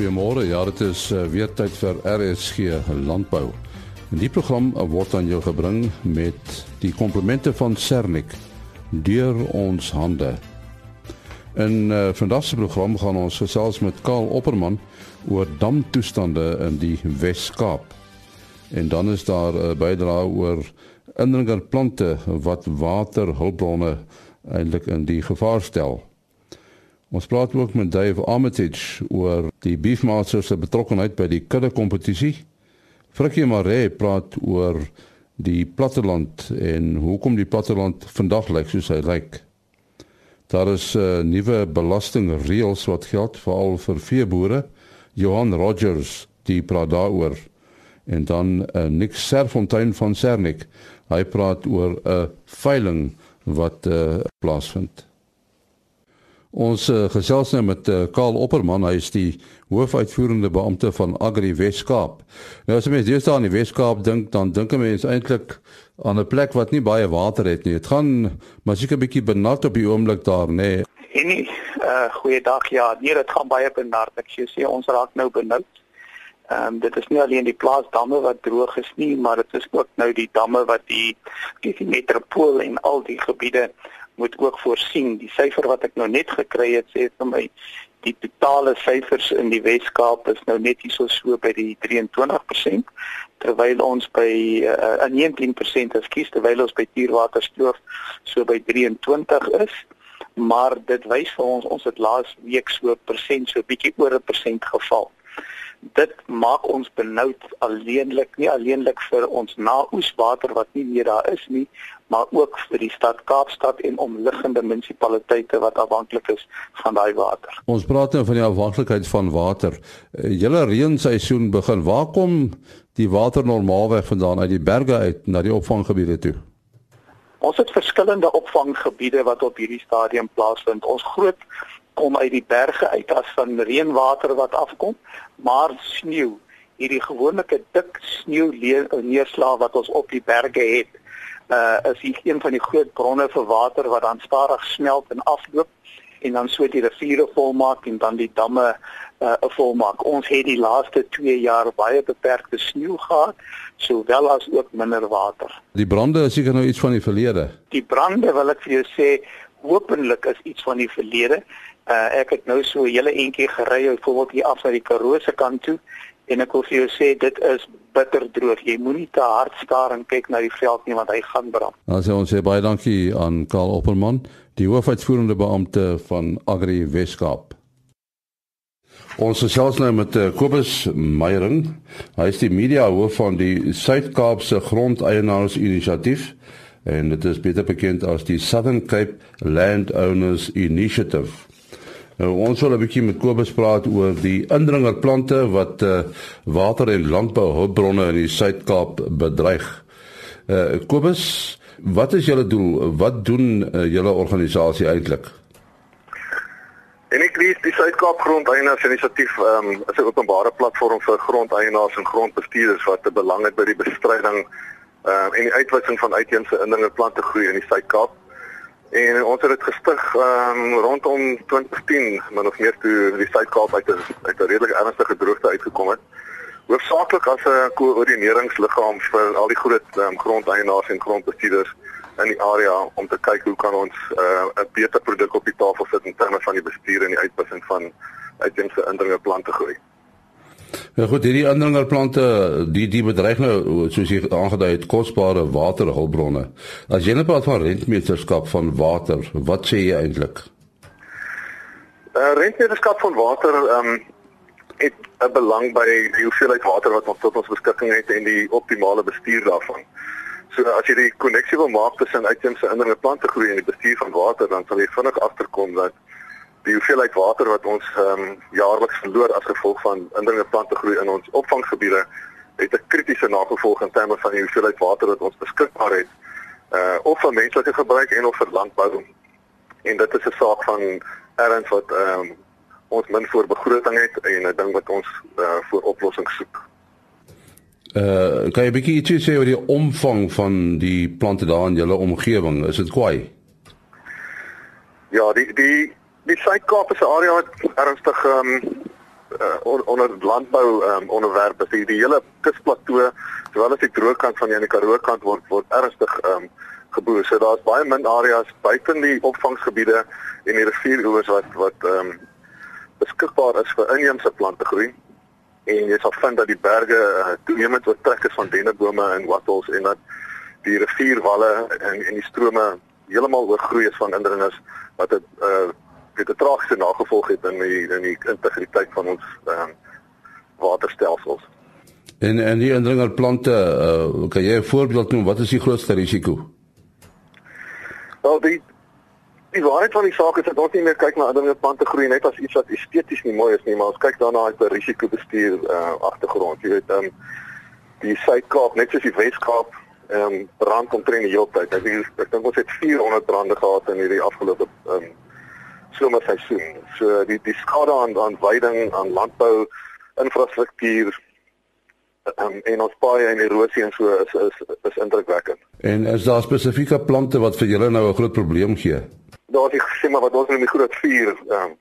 Goeiemôre. Ja, dit is uh, weer tyd vir RSG Landbou. En die program word aan jou gebring met die komplemente van Sernik deur ons hande. In uh, vandag se program gaan ons gesels met Karl Opperman oor damtoestande in die Wes-Kaap. En dan is daar 'n uh, bydrae oor indringerplante wat waterhulpbronne eintlik in die gevaar stel. Ons praat ook met Dave Armitage oor die Beefmasters se betrokkeheid by die kudde kompetisie. Frikkie Maree praat oor die platteland en hoekom die platteland vandag lyk soos hy lyk. Daar is 'n uh, eh, nuwe belastingreëls wat geld veral vir veeboere. Johan Rogers die praat daaroor en dan uh, Nick Serfontein van Sernik. Hy praat oor 'n uh, veiling wat uh, plaasvind. Ons uh, gesels nou met uh, Karl Opperman, hy is die hoofuitvoerende beampte van Agri Weskaap. Nou as jy mens deesdae aan die Weskaap dink, dan dink 'n mens eintlik aan 'n plek wat nie baie water het nie. Dit gaan maar seker 'n bietjie benat op die oomblik daar, nê. Nee. En nie, uh goeiedag. Ja, nee, dit gaan baie benat. Ek sê ons raak nou benoud. Ehm um, dit is nie alleen die plaasdamme wat droog is nie, maar dit is ook nou die damme wat die die, die metropool en al die gebiede moet ook voorsien. Die syfer wat ek nou net gekry het sê vir my die totale syfers in die Wes-Kaap is nou net hieso so by die 23% terwyl ons by uh, 19% ekskuus terwyl ons by Tierwaterstoof so by 23 is maar dit wys vir ons ons het laas week so persent so bietjie oor 'n persent geval dit maak ons benoud alleenlik nie alleenlik vir ons naoeswater wat nie meer daar is nie maar ook vir die stad Kaapstad en omliggende munisipaliteite wat afhanklik is van daai water. Ons praat nou van die afhanklikheid van water. Eh, julle reenseisoen begin. Waar kom die water normaalweg vandaan uit die berge uit na die opvanggebiede toe? Ons het verskillende opvanggebiede wat op hierdie stadium plaasvind. Ons groot kom uit die berge uit as van reënwater wat afkom, maar sneeu, hierdie gewone dik sneeu neerslag wat ons op die berge het, uh is hier een van die groot bronne vir water wat dan stadig smelt en afloop en dan so die riviere volmaak en dan die damme uh volmaak. Ons het die laaste 2 jaar baie beperkte sneeu gehad, sowel as ook minder water. Die brande is seker nou iets van die verlede. Die brande wil ek vir jou sê, hopelik is iets van die verlede. Uh ek het nou so 'n hele entjie gery, byvoorbeeld hier af na die Karoo se kant toe en ek wil vir jou sê dit is bitter droog. Jy moenie te hard staar en kyk na die veld nie want hy gaan brand. Dan sê ons sê baie dankie aan Karl Opperman, die hoofuitvoerende beampte van Agri Weskaap. Ons gesels nou met uh, Kobus Meyering. Hy is die media hoof van die Suid-Kaapse Grondeienaars Inisiatief en dit is beter bekend as die Southern Cape Landowners Initiative. Nou ons wil 'n bietjie met Kobus praat oor die indringerplante wat uh, water en landbouhulpbronne in die Suid-Kaap bedreig. Uh Kobus, wat is julle doel? Wat doen uh, julle organisasie eintlik? En ek lees die Suid-Kaap Grondeienaars Inisiatief um, is 'n openbare platform vir grondeienaars en grondbestuurders wat te belang het by die bestryding um, en die uitwissing van uitheemse indringerplante groei in die Suid-Kaap. En ons het dit gestig um, rondom 2010, maar nog meer toe die Suid-Kaap uit 'n uit 'n redelik ernstige droogte uitgekom het. Hoofsaaklik as 'n koördineringsliggaam vir al die groot um, grondeienaars en grondbestuurders in die area om te kyk hoe kan ons uh, 'n uh, beter produk op die tafel sit in terme van die bestuur en die uitpassing van uitheemse indringerplante groei. Ja goed, hierdie indringerplante, die die bedreig nou soos jy aangedui het, kosbare waterhulpbronne. As jy net praat van rentmeterskap van water, wat sê jy eintlik? Uh rentmeterskap van water ehm um, het 'n belang by die hoeveelheid water wat ons tot ons beskikking het en die optimale bestuur daarvan. So as jy die koneksie wil maak tussen uitheemse indringerplante groei en die bestuur van water, dan sal jy vinnig agterkom dat die hoeveelheid water wat ons ehm um, jaarliks verloor as gevolg van indringerplante groei in ons opvanggebiede het 'n kritiese nagevolg in terme van die hoeveelheid water wat ons beskikbaar het uh of vir menslike gebruik en of vir landbou. En dit is 'n saak van erns wat ehm um, ons min voor begroting het en 'n ding wat ons uh vir oplossings soek. Uh kan jy bietjie iets sê oor die omvang van die plante daar in julle omgewing? Is dit kwai? Ja, die die Die Suid-Kaap is 'n area wat ernstig ehm um, uh, onder landbou um, onderwerpe. Die, die hele kusplateau, sowel as die droogkant van die Karoo kant word word ernstig um, geboer. So daar's baie min areas buite die opvangsgebiede en die rivieroewers wat wat ehm um, beskikbaar is vir inheemse plante groei. En jy sal vind dat die berge uh, toenemend oortrek is van dennebome en wattels en dat die rivierwalle en en die strome heeltemal oorgroei is van indringers wat dit uh dit 'n tragiese nagevolg het in die in die integriteit van ons ehm um, waterstelsels. En en die indringerplante, uh, kan jy 'n voorbeeld noem wat is die grootste risiko? Wel die die waarheid van die saak is dat ons nie meer kyk na indringerplante groei net as iets wat esteties nie mooi is nie, maar ons kyk daarna uit 'n risikobestuur uh agtergrond. Jy weet, ehm um, die Suid-Kaap, net soos die Wes-Kaap, ehm um, brand omtrent die hele tyd. Ek dink ek dink ons het 400 brande gehad in hierdie afgelope ehm um, somerseisoen. So die die skade aan aan veiding, aan landbou infrastruktuur um, en ons paai en erosie en so is is is indrukwekkend. En is daar spesifieke plante wat vir julle nou 'n groot probleem gee? Daar is gesê maar wat ons in die groot vuur ehm um,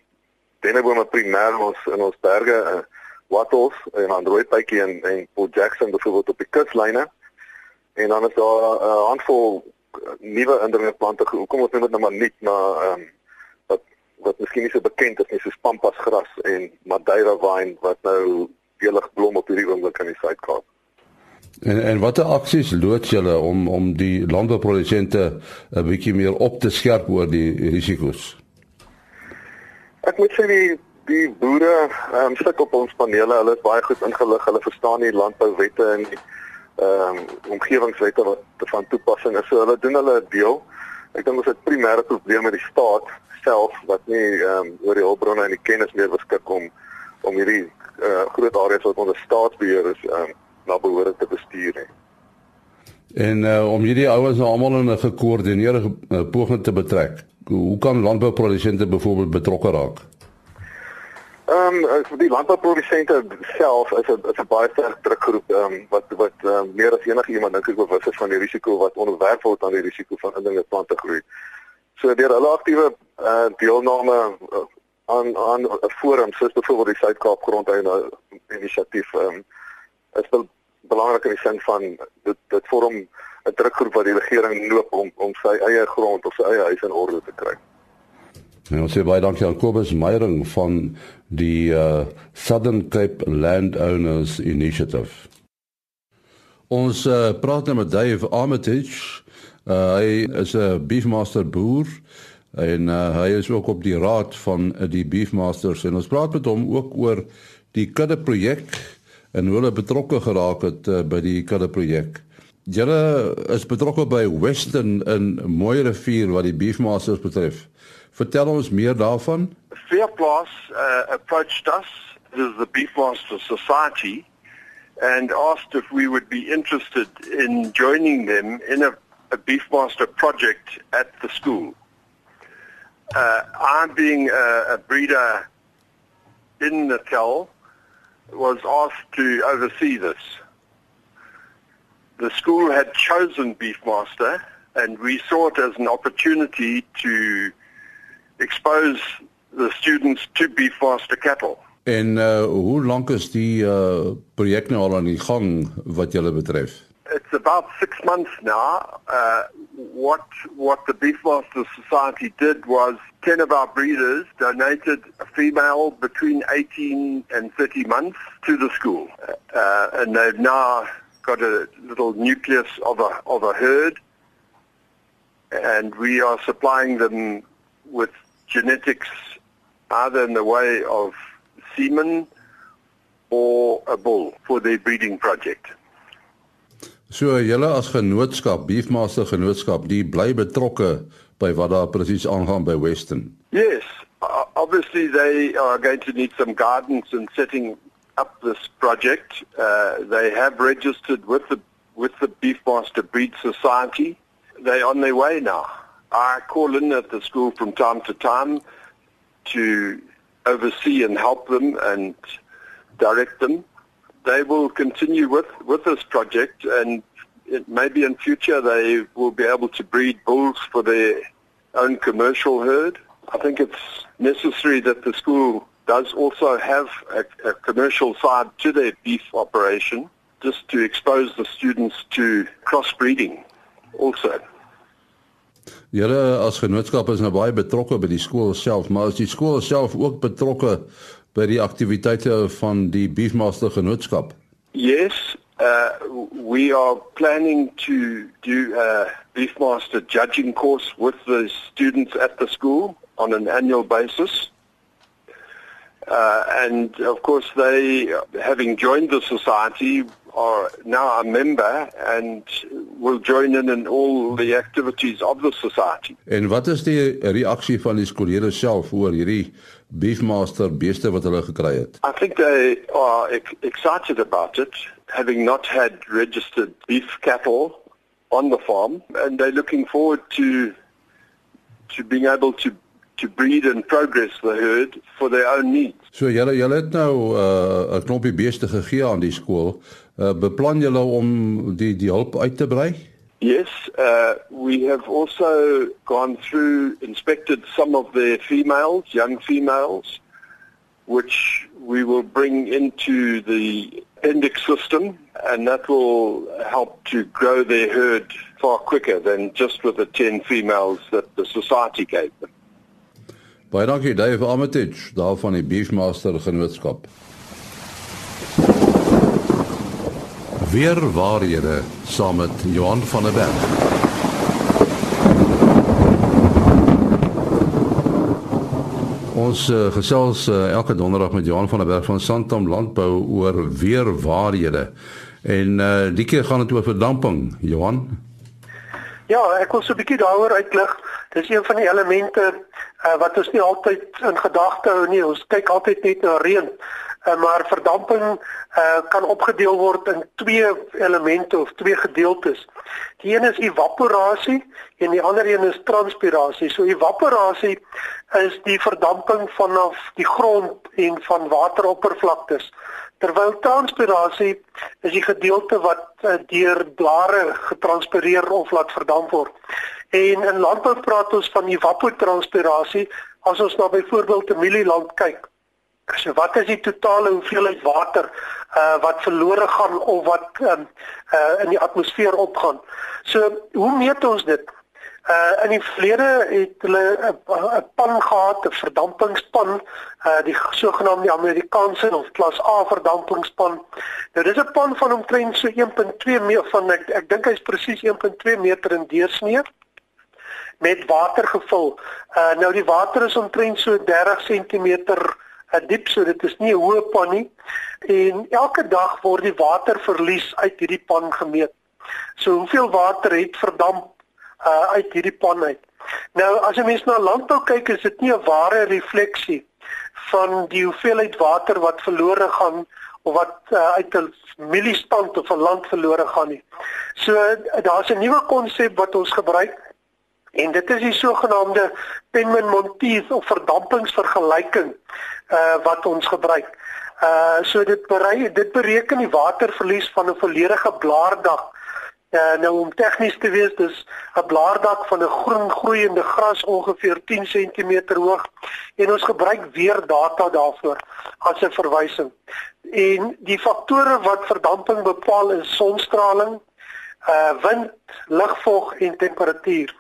dennebome primêr ons in ons berge uh, wattles en aan rooipytjie en en Port Jackson byvoorbeeld op die kuslyne. En dan is daar 'n uh, handvol nuwe indringerplante. Hoekom ons noem dit nou maar nie maar ehm um, wat miskien nie so bekend is nie soos pampasgras en madeira wyn wat nou welig blom op hierdie oomblik in die Suid-Kaap. En en watter aksies loods julle om om die landbouprodusente 'n bietjie meer op te skerp oor die risiko's? Ek moet sê die die boere ehm um, sit op ons panele, hulle is baie goed ingelig, hulle verstaan die landbouwette en die ehm um, omgewingswette wat van toepassing is. So hulle doen hulle deel. Ek dink ons het primêre probleme met die staat self wat nie ehm um, oor die hulpbronne en die kennis meer beskik om om hierdie uh, groot areas wat onder staatsbeheer is ehm um, na behoorlik te bestuur nie. En uh, om hierdie ouens nou almal in 'n gekoördineerde uh, poging te betrek. Hoe kan landbouprodusente byvoorbeeld betrokke raak? Ehm um, die landbouprodusente self is 'n is 'n baie sterk drukgroep ehm um, wat wat um, meer as enige iemand dink ek bewus is van die risiko wat onderwerf word aan die risiko van indringende plante groei. So deur hulle aktiewe uh, deelname uh, aan aan 'n forum soos byvoorbeeld die Suid-Kaap Grondeienaar Inisiatief um, is wel belangrik in die sin van dit dit vorm 'n drukgroep wat die regering noop om om sy eie grond of sy eie huis in orde te kry. Nou sê baie dankie aan Kobus Meyering van die uh, Southern Cape Landowners Initiative. Ons uh, praat nou met Dave Armitage Uh, hy is 'n beefmaster boer en uh, hy is ook op die raad van uh, die beefmasters en ons praat met hom ook oor die kudde projek en hoe hulle betrokke geraak het uh, by die kudde projek. Julle is betrokke by Western in Mooi Rivier wat die beefmasters betref. Vertel ons meer daarvan. Fairplus uh, approached us as the Beefmaster Society and asked if we would be interested in joining them in a a Beefmaster project at the school. Uh, I'm being a, a breeder in Natal was asked to oversee this. The school had chosen Beefmaster and we saw it as an opportunity to expose the students to Beefmaster cattle. En uh, hoe lank is die uh, projek nou al aan die gang wat julle betref? it's about six months now. Uh, what what the Beefmaster Society did was ten of our breeders donated a female between 18 and 30 months to the school, uh, and they've now got a little nucleus of a of a herd, and we are supplying them with genetics either in the way of semen or a bull for their breeding project. So julle as genootskap, Beefmaster genootskap, die bly betrokke by wat daar presies aangaan by Western. Yes, obviously they are going to need some guidance in setting up this project. Uh, they have registered with the with the Beefmaster Breed Society. They're on their way now. I call in at the school from time to time to oversee and help them and direct them they will continue with, with this project and maybe in future they will be able to breed bulls for their own commercial herd. I think it's necessary that the school does also have a, a commercial side to their beef operation, just to expose the students to crossbreeding also. Julle as genootskap is nou baie betrokke by die skool self, maar is die skool self ook betrokke by die aktiwiteite van die Beefmaster genootskap? Yes, uh, we are planning to do a Beefmaster judging course with the students at the school on an annual basis. Uh, and of course, they, having joined the society, are now a member and will join in in all the activities of the society. En wat is die reaksie van die skoolleerders self oor hierdie beefmaster beeste wat hulle gekry het? I think they are excited about it, having not had registered beef cattle on the farm, and they're looking forward to to being able to to breed and progress the herd for their own needs. So julle julle het nou uh, 'n uh, knoppie beeste gegee aan die skool. Uh, beplan julle om die die hulp uit te brei? Yes, uh, we have also gone through inspected some of the females, young females, which we will bring into the appendix system and that will help to grow their herd far quicker than just with the 10 females that the society gave them. Baie dankie Dave Armitage daar van die Beefmaster Genootskap. Weer waarhede saam met Johan van der Berg. Ons uh, gesels uh, elke donderdag met Johan van der Berg van Santam Landbou oor weer waarhede. En uh, die keer gaan dit oor verdamping, Johan. Ja, ek wil so 'n bietjie daaroor uitlig. Dis een van die elemente uh, wat ons nie altyd in gedagte hou nie. Ons kyk altyd net na reën. Uh, maar verdamping uh, kan opgedeel word in twee elemente of twee gedeeltes. Die een is evaporasie en die ander een is transpirasie. So evaporasie is die verdamping vanaf die grond en van wateroppervlaktes. Terwyl transpirasie is die gedeelte wat uh, deur blare getranspireer of laat verdamp word. En in landbou praat ons van evapotranspirasie as ons na byvoorbeeld 'n mielieland kyk. So wat is die totale hoeveelheid water uh wat verlore gaan of wat um, uh in die atmosfeer opgaan. So hoe meet ons dit? Uh in die verlede het hulle 'n pan gehad, 'n verdampingspan, uh die sogenaamde Amerikaanse of klas A verdampingspan. Nou dis 'n pan van omtrent so 1.2 meter van ek ek dink hy's presies 1.2 meter in deursnee met water gevul. Uh nou die water is omtrent so 30 cm diep, so dit is nie 'n hoë pan nie. En elke dag word die waterverlies uit hierdie pan gemeet. So hoeveel water het verdamp uh uit hierdie pan uit. Nou as jy mens na landbou kyk, is dit nie 'n ware refleksie van die hoeveelheid water wat verlore gaan of wat uh, uit 'n mieliestand of 'n land verlore gaan nie. So daar's 'n nuwe konsep wat ons gebruik En dit is die sogenaamde Penman-Monteith of verdampingsvergelyking uh wat ons gebruik. Uh so dit berei dit bereken die waterverlies van 'n volledige blaardag. Uh nou om tegnies te wees, dis 'n blaardak van 'n groen groeiende gras ongeveer 10 cm hoog en ons gebruik weer data daarvoor as 'n verwysing. En die faktore wat verdamping bepaal is sonstraling, uh wind, lugvog en temperatuur.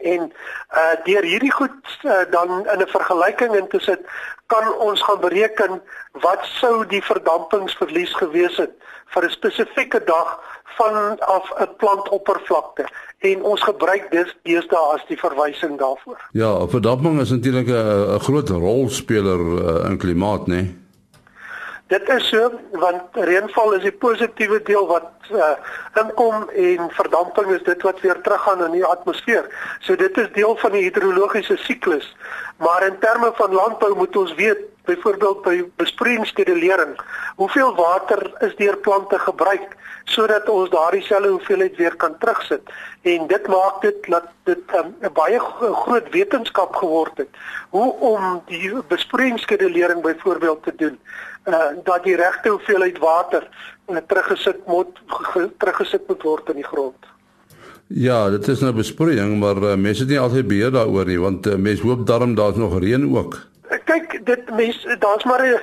En uh deur hierdie goed uh, dan in 'n vergelyking in te sit, kan ons gaan bereken wat sou die verdampingsverlies gewees het vir 'n spesifieke dag vanaf 'n plantoppervlakte en ons gebruik dit deesdae as die verwysing daarvoor. Ja, verdamping is natuurlik 'n groot rolspeler uh, in klimaat, né? Nee? Dit is so want reënval is die positiewe deel wat uh, inkom en verdamping is dit wat weer teruggaan in die atmosfeer. So dit is deel van die hidrologiese siklus. Maar in terme van landbou moet ons weet byvoorbeeld by besproeiingskedulering, hoeveel water is deur plante gebruik sodat ons daardie selfe hoeveelheid weer kan terugsit. En dit maak dit dat dit um, 'n um, baie groot wetenskap geword het hoe om die besproeiingskedulering byvoorbeeld te doen uh, dat die regte hoeveelheid water uh, teruggesit moet teruggesit moet word in die grond. Ja, dit is nou besproeiing, maar uh, mense het nie altyd beheer daaroor nie want uh, mense hoop daarom daar's nog reën ook. Ek kyk dit mens daar's maar 'n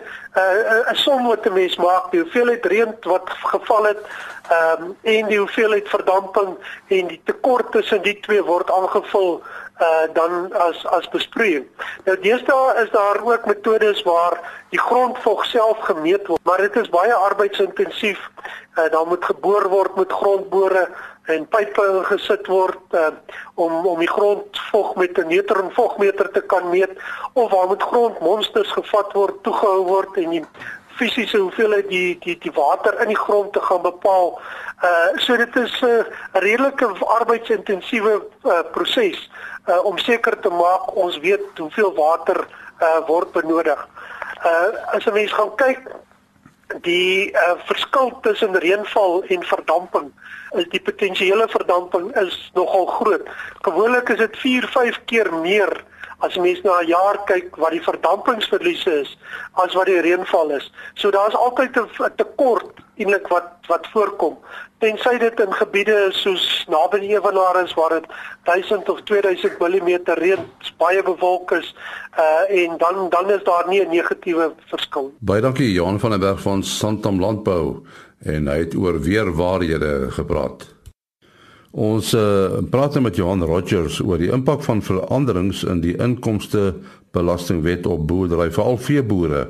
'n som wat 'n mens maak die hoeveelheid reën wat geval het ehm um, en die hoeveelheid verdamping en die tekort tussen die twee word aangevul uh dan as as besproeiing. Nou deesdae is daar ook metodes waar die grondvog self gemeet word, maar dit is baie arbeidsintensief. Uh daar moet geboor word met grondbore en pype gesit word uh om om die grondvog met 'n neutron vogmeter te kan meet of waar moet grondmonsters gevat word, toegehou word en die fisiese hoeveelheid die die die water in die grond te gaan bepaal. Uh so dit is 'n uh, redelike arbeidsintensiewe uh, proses uh, om seker te maak ons weet hoeveel water uh, word benodig. Uh as 'n mens gaan kyk die uh, verskil tussen reënval en verdamping is die potensiële verdamping is nogal groot. Gewoonlik is dit 4-5 keer meer as mens na 'n jaar kyk wat die verdampingsverliese is as wat die reënval is. So daar's altyd 'n tekort eintlik wat wat voorkom. Tensy dit in gebiede soos naby die Ewenaar is waar dit 1000 of 2000 mm reën baie bewolk is uh en dan dan is daar nie 'n negatiewe verskil. Baie dankie Johan van der Berg van Santam Landbou en hy het oor weer waarhede gepraat. Ons uh, praat nou met Johan Rogers oor die impak van veranderings in die inkomste belastingwet op boerdery veral veeboere.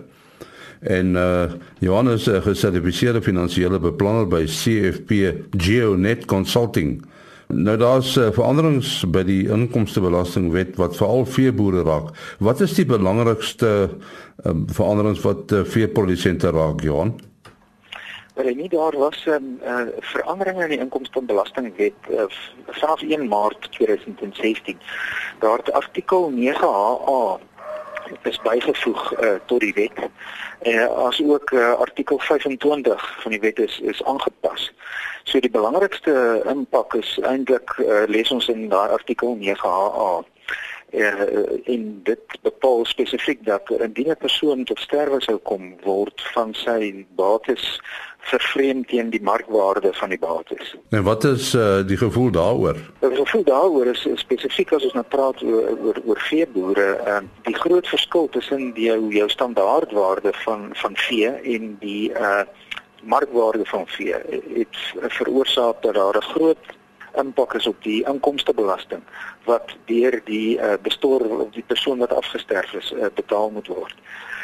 En uh Johan is 'n gesertifiseerde finansiële beplanner by CFP GeoNet Consulting. Nou daar's uh, veranderings by die inkomstebelastingwet wat veral veeboere raak. Wat is die belangrikste uh, veranderings wat uh, veeprodusente raak, Johan? Maar nie daar was 'n um, uh, verandering in die inkomstebelastingwet uh, vanaf 1 Maart 2016. Daar het artikel 9AA is bygevoeg uh, tot die wet. En uh, as ook uh, artikel 25 van die wet is is aangepas. So die belangrikste impak is eintlik uh, lees ons in daai artikel 9AA uh, en dit bepaal spesifiek dat indien 'n persoon tot sterwe sou kom word van sy bates vervreem teen die markwaarde van die bates. En wat is uh, die gevoel daaroor? Die gevoel daaroor is, is spesifiek as ons nou praat oor oor, oor veeboere, uh, die groot verskil tussen die jou, jou standaardwaarde van van vee en die uh markwaarde van vee het veroorsaak dat daar 'n groot impak is op die inkomstebelasting wat deur die uh, bestuurder of die persoon wat afgesterf is uh, betaal moet word.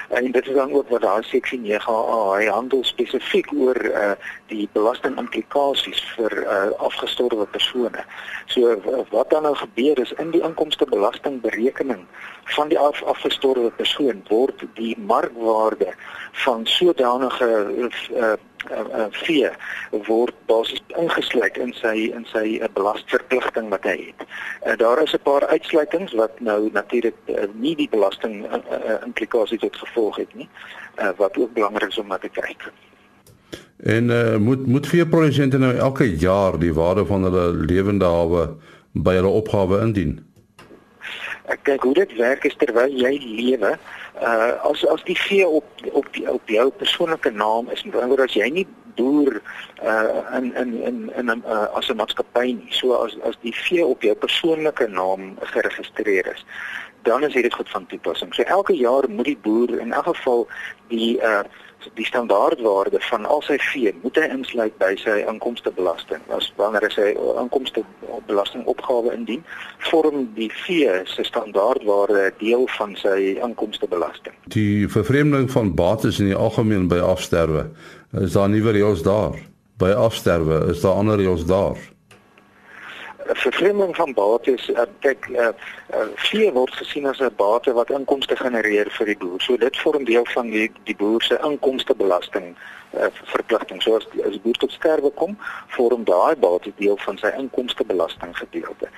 En dit is dan ook wat daar seksie 9A hy handel spesifiek oor uh, die belastingimplikasies vir uh, afgestorwe persone. So wat dan nou gebeur is in die inkomstebelastingberekening van die af, afgestorwe persoon word die markwaarde van sodanige uh, uh, vee word basies ingesluit in sy in sy uh, belastingverpligting wat hy het. Uh, daar is 'n paar uitsluitings wat nou natuurlik uh, nie die belasting uh, uh, implikasies tot gevolg het nie, uh, wat ook belangrik is om na te kyk. En uh, moet moet veeprodusente nou elke jaar die waarde van hulle lewende hawe by hulle opgawe indien? Ek kyk hoe dit werk is terwyl jy lewe uh as as die vee op op die, op jou persoonlike naam is met ander as jy nie boer uh in in in in 'n uh, as 'n maatskappy nie so as as die vee op jou persoonlike naam geregistreer is dan is dit goed van toepassing. So elke jaar moet die boer in elk geval die uh die standaardwaarde van al sy vee moet hy insluit by sy inkomstebelasting. As wanneer hy sy inkomstebelastingopgawe indien, vorm die vee se standaardwaarde deel van sy inkomstebelasting. Die vervreemding van bates in die algemeen by afsterwe, is daar nuwe reëls daar? By afsterwe is daar ander reëls daar? Vervreemding van bates uh, kyk uh, uh, vee word gesien as 'n bate wat inkomste genereer vir die boer. So dit vorm deel van die die boer se inkomstebelasting uh, verpligting. So as as boer tot sterwe kom, vorm daai bate deel van sy inkomstebelasting gedeelte.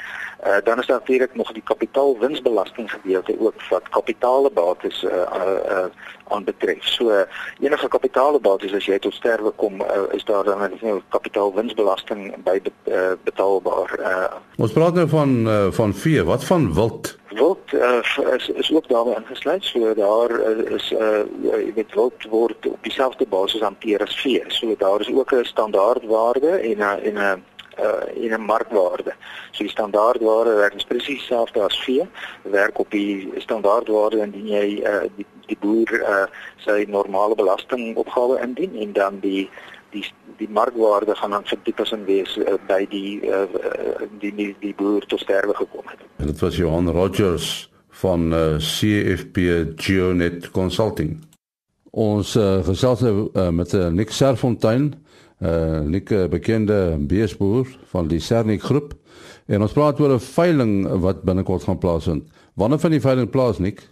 Uh, dan is daar natuurlik nog die kapitaalwinsbelasting gedeelte ook wat kapitaalebates uh, uh, uh, aanbetref. So enige kapitaalebates as jy tot sterwe kom, uh, is daar dan 'n kapitaalwinsbelasting by uh, betaalbaar. Uh. Ons praat nou van uh, van vee, wat van wild? Wild uh, is is ook daarbey ingesluit. So daar is uh, jy weet wild word op dieselfde basis hanteer as vee. So daar is ook 'n standaardwaarde en 'n en 'n uh in 'n markwaarde. So die standaardwaarde werk presies dieselfde as vee, werk op die standaardwaarde indien jy uh die die boer uh sy normale belastingopgawe indien en dan die die die markwaarde gaan dan vir toepassing wees uh, by die uh die die, die boer tot sterwe gekom het. En dit was Johan Rogers van uh, CFP Geonet Consulting. Ons uh, gesels nou uh, met uh, Nick Serfontein, uh, Nick uh, bekende beesboer van die Sernik groep. En ons praat oor 'n veiling wat binnekort gaan plaasvind. Wanneer van die veiling plaas Nick?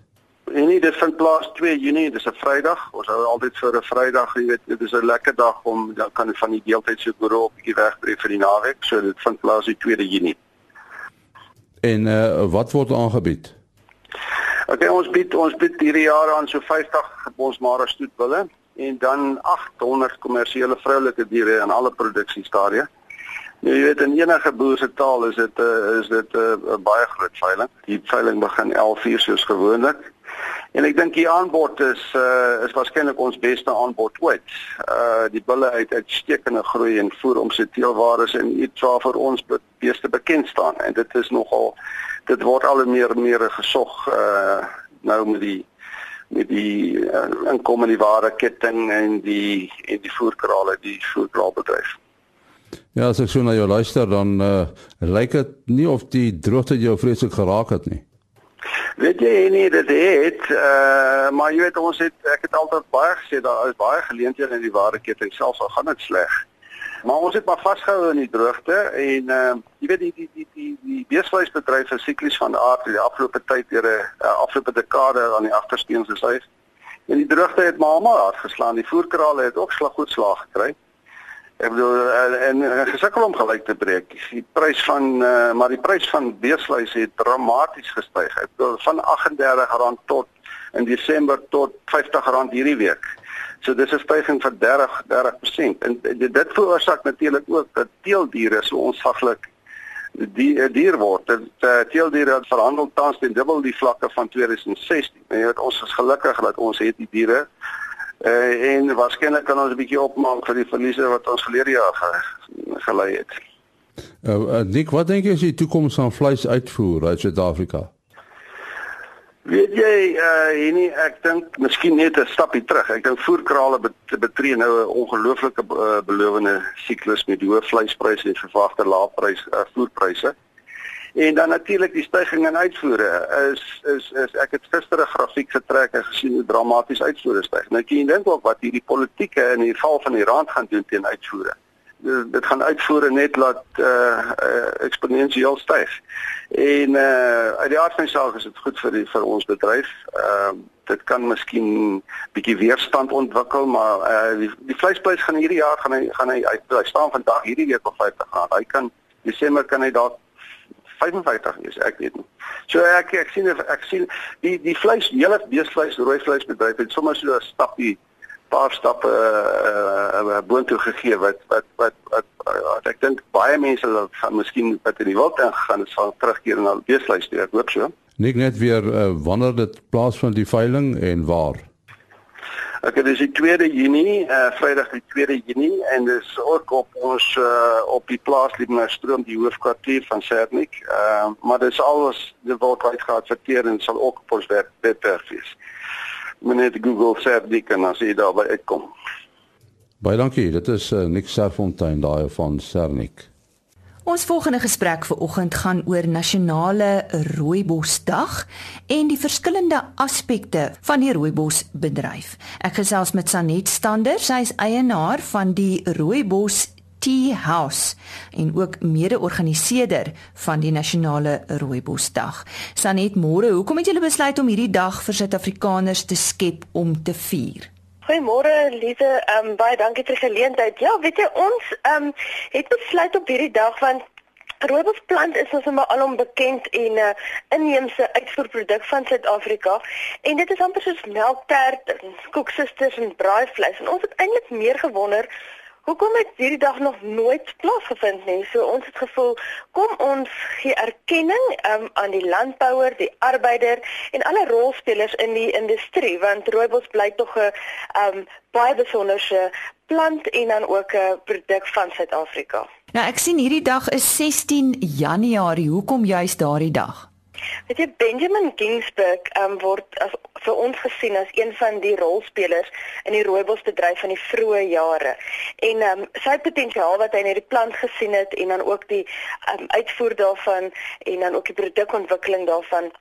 En nee, dit vind plaas 2 Junie, dis 'n Vrydag. Ons hou altyd vir 'n Vrydag, jy weet, dit is 'n lekker dag om dan kan van die deeltydse boere op 'n bietjie wegbreek vir die naweek. So dit vind plaas die 2 Junie. En uh, wat word aangebied? Okay, ons bied ons bied hierdie jaar aan so 50 ons Mara stoetbulle en dan 800 kommersiële vroulike diere in alle produksiestadia. Nou, jy weet in enige boer se taal is dit 'n uh, is dit 'n uh, baie groot veiling. Die veiling begin 11:00 soos gewoonlik. En ek dink die aanbod is uh, is waarskynlik ons beste aanbod ooit. Uh die bulle uit uitstekende groei en voer om sy teelwaardes en iets waar vir ons beeste bekend staan en dit is nogal dit word al meer meer gesog uh nou met die met die uh, inkom in ware ketting en die en die voerkrale die voerkraalbedryf. Ja, as ek so na jou luister dan uh, lyk dit nie of die droogte jou vreeslik geraak het nie. Weet jy nie dit het uh maar jy weet ons het ek het altyd baie gesê daar is baie geleenthede in die ware ketting selfs al gaan dit sleg. Maar ons het maar vasgehou in die droogte en uh, jy weet die die die die die beesvleisbedryf is siklies van aard die afgelope tyd deur 'n uh, afgelope dekade aan die agtersteen se sy. En die droogte het maar almal hard geslaan. Die voerkrale het ook slag goed slaag gekry. Ek bedoel uh, en gesukkel om gelyk te breek. Die prys van uh, maar die prys van beesvleis het dramaties gestyg. Ek bedoel van R38 tot in Desember tot R50 hierdie week. So dis 'n stygings van 30 30%. En dit, veroorsaak natuurlik ook dat teeldiere so onsaglik die eh, dier word. Dit uh, teeldiere verhandel tans teen dubbel die vlakke van 2016. En jy weet ons is gelukkig dat ons het die diere uh, en waarskynlik kan ons 'n bietjie opmaak vir die verliese wat ons verlede jaar ge, gelei het. Uh, uh, Nick, wat dink jy is die toekoms van vleis uitvoer uit Suid-Afrika? Weet jy, uh hierdie ek dink miskien net 'n stapie terug. Ek dink voerkrale betree nou 'n ongelooflike uh, belowende siklus met hoë vleispryse en verwagte lae prys uh, voerpryse. En dan natuurlik die stygings in uitvoere is is is ek het gister 'n grafiek getrek en gesien hoe dramaties uitvoere styg. Nou kan jy dink ook wat hierdie politieke in die val van die rand gaan doen teen uitvoere dit gaan uitvoere net laat uh, uh eksponensieel styg. En uh uit die aard van saak is dit goed vir die, vir ons bedryf. Ehm uh, dit kan miskien bietjie weerstand ontwikkel, maar uh die, die vleisprys gaan hierdie jaar gaan hy gaan hy hy, hy staan vandag hierdie week op R50. Hy kan Desember kan hy dalk 55 wees, ek weet nie. So ek ek sien ek sien die die vleis, hele beesvleis, rooi vleisbedryf het sommer so 'n stappie paar stappe uh, uh, boontoe gegee wat wat wat wat, wat ek dink baie mense gaan miskien wat in die wild het sal terugkeer na die beesluis toe ek hoop so. Nik net weer uh, wanneer dit plaasvind die veiling en waar. Ek het dis die 2de Junie, uh, Vrydag die 2de Junie en dis ook op ons uh, op die plaas Liebenhousstroom die hoofkwartier van Sernik. Uh, maar dis alles die word uitgeadverteer en sal ook op ons webwerf wees net Google Serdik en as jy daarby uitkom. Baie dankie. Dit is uh, Nick Serfontein daai van Sernik. Ons volgende gesprek vir oggend gaan oor nasionale rooibosdag en die verskillende aspekte van die rooibosbedryf. Ek gesels met Sanet Stander, sy is eienaar van die Rooibos Tea House en ook mede-organiseerder van die nasionale rooibosdag. Sanet môre, hoekom het julle besluit om hierdie dag vir Suid-Afrikaners te skep om te vier? Goeiemôre Lize, ehm um, baie dankie vir die geleentheid. Ja, weet jy ons ehm um, het besluit op hierdie dag want Rooibos-plant is ons maar alom bekend en 'n uh, inheemse uitvoerproduk van Suid-Afrika. En dit is amper soos melktert, koeksusters en braaivleis. En ons het eintlik meer gewonder Hoekom het hierdie dag nog nooit plaasgevind nie? So ons het gevoel kom ons gee erkenning um, aan die landbouer, die arbeider en alle rolspelers in die industrie want rooibos bly tog 'n um, baie besonderse plant en dan ook 'n produk van Suid-Afrika. Nou ek sien hierdie dag is 16 Januarie. Hoekom juist daardie dag? Weet jy Benjamin Ginsberg um, word as vir ons gesien as een van die rolspelers in die rooibosbedryf van die vroeë jare. En ehm um, sy potensiaal wat hy in hierdie plant gesien het en dan ook die um, uitvoer daarvan en dan ook die produkontwikkeling daarvan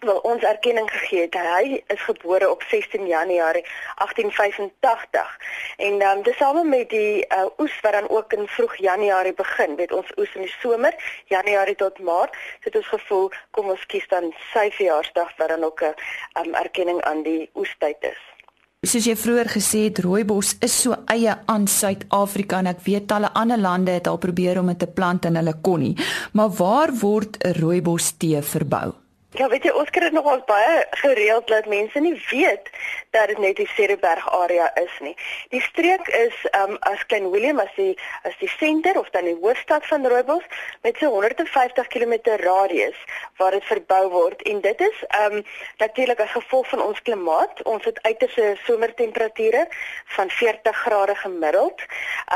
wil ons erkenning gegee het. Hy is gebore op 16 Januarie 1885 en dan um, tesame met die uh, oes wat dan ook in vroeg Januarie begin. Weet ons oes in die somer, Januarie tot Maart, het ons gevoel kom ons kies dan sy verjaarsdag wat dan ook 'n um, erkenning aan die oestyd is. Soos jy vroeër gesê het, rooibos is so eie aan Suid-Afrika en ek weet talle ander lande het al probeer om dit te plant en hulle kon nie. Maar waar word rooibos tee verbou? Ja, weet jy, ons kry dit nogals baie gereeld dat mense nie weet dat dit net die Cereberg area is nie. Die streek is um as Klein Willem as die as die senter of dan die hoofstad van Rooibos met so 150 km radius waar dit verbou word en dit is um natuurlik as gevolg van ons klimaat. Ons het uiterse somertemperature van 40 grade gemiddeld.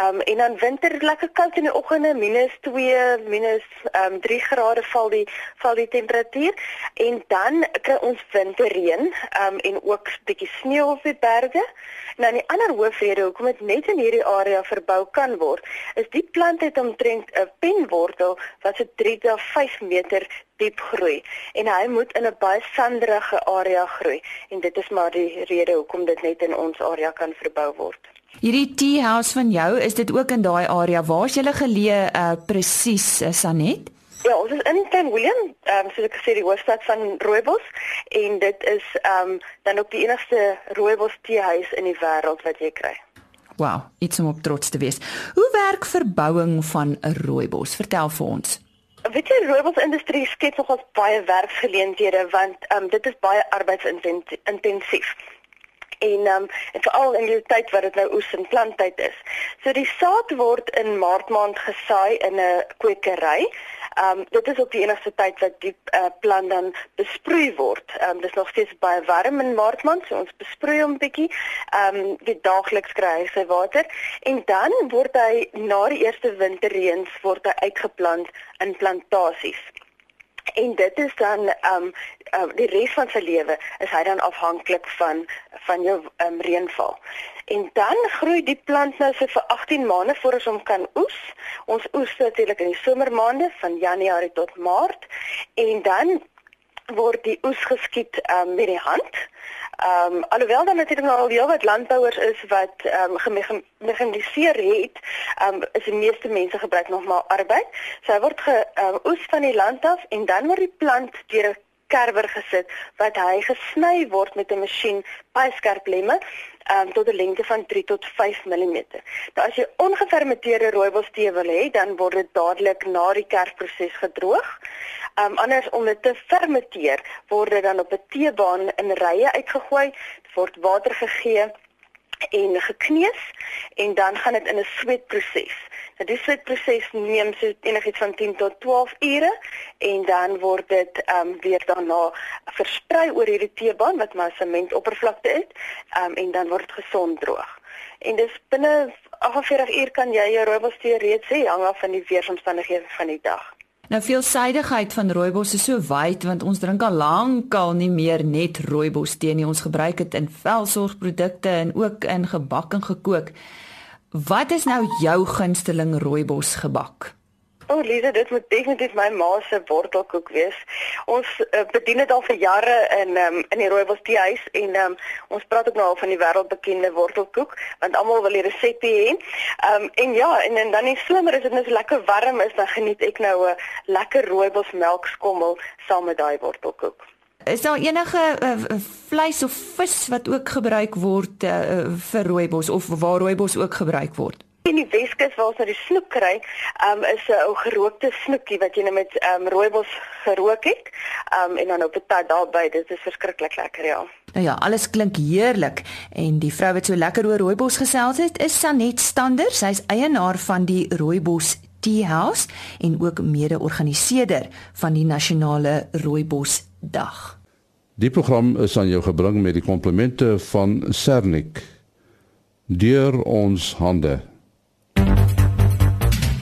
Um en dan winter lekker koud in die oggende -2, -3 grade val die val die temperatuur en dan kry ons winterreën um, en ook bietjie sneeu op die berge. Nou die ander hoofrede hoekom dit net in hierdie area verbou kan word, is die plant het omtrent 'n penwortel wat so 3 tot 5 meter diep groei en hy moet in 'n baie sanderige area groei en dit is maar die rede hoekom dit net in ons area kan verbou word. Hierdie tea house van jou, is dit ook in daai area? Waar is julle geleë uh, presies, uh, Sanet? Ja, ons is in Klein Willem, ehm um, soos ek gesê die hoofstad van Rooibos en dit is ehm um, dan ook die enigste rooibos teehuis in die wêreld wat jy kry. Wow, iets om op trots te wees. Hoe werk verbouing van 'n rooibos? Vertel vir ons. Weet jy, rooibos industrie skep nogals baie werksgeleenthede want ehm um, dit is baie arbeidsintensief en um, en veral in die tyd wat dit nou oes en planttyd is. So die saad word in Maart maand gesaai in 'n kwekery. Ehm um, dit is ook die enigste tyd wat die uh, plant dan besproei word. Ehm um, dis nog steeds baie warm in Maart maand, so ons besproei hom bietjie. Ehm um, die daagliks kry hy sy water en dan word hy na die eerste winterreëns word hy uitgeplant in plantasies en dit is dan um, um die res van sy lewe is hy dan afhanklik van van jou um, reënval. En dan groei die plant nou so vir 18 maande voor ons hom kan oes. Ons oes natuurlik in die somermaande van Januarie tot Maart en dan word die oes geskied um, met die hand. Ehm um, alhoewel dan natuurlik nou al heel wat landbouers is wat ehm um, gemechaniseer het, ehm um, is die meeste mense gebruik nog maar arbeid. Sy so, word ge um, oes van die land af en dan word die plant deur 'n kerwer gesit wat hy gesny word met 'n masjien baie skerp lemme um, tot 'n lengte van 3 tot 5 mm. Nou as jy ongefermenteerde rooibos tee wil hê, dan word dit dadelik na die kerfproses gedroog. Um anders om dit te fermenteer, word dit dan op 'n teebaan in rye uitgegooi, word water gegee en gekneus en dan gaan dit in 'n sweetproses. Nou die sweetproses neem so enigiets van 10 tot 12 ure en dan word dit ehm um, weer daarna versprei oor hierdie teebaan wat maar sementoppervlakte is, ehm um, en dan word dit gesond droog. En dis binne 48 uur kan jy jou rooibos tee reeds hê hang af van die weeromstandighede van die dag. Nou veelsidigheid van rooibos is so wyd want ons drink al lankal nie meer net rooibos tee nie. Ons gebruik dit in velsorgprodukte en ook in gebak en gekook. Wat is nou jou gunsteling rooibos gebak? O, oh, Lise, dit moet definitief my ma se wortelkoek wees. Ons uh, bedien dit al vir jare in um, in die Rooibos teehuis en um, ons praat ook nou al van die wêreldbekende wortelkoek want almal wil die resepte hê. Um, en ja, en, en dan in somer is dit net so lekker warm is dan geniet ek nou 'n lekker rooibos melkskommel saam met daai wortelkoek. Is daar enige uh, vleis of vis wat ook gebruik word uh, vir rooibos of waar rooibos ook gebruik word? In die Weskus waar ons nou die snoek kry, um, is 'n ou gerookte snoekie wat jy nou met um, rooibos gerook het. Um, en dan op 'n tat daarby, dit is verskriklik lekker, ja. Nou ja, alles klink heerlik en die vrou wat so lekker oor rooibos gesels het, is Sanet Stander. Sy's eienaar van die Rooibos Tea House en ook mede-organiseerder van die nasionale Rooibos Dag. Die program is aan jou gebring met die komplimente van Sernik. Deur ons hande.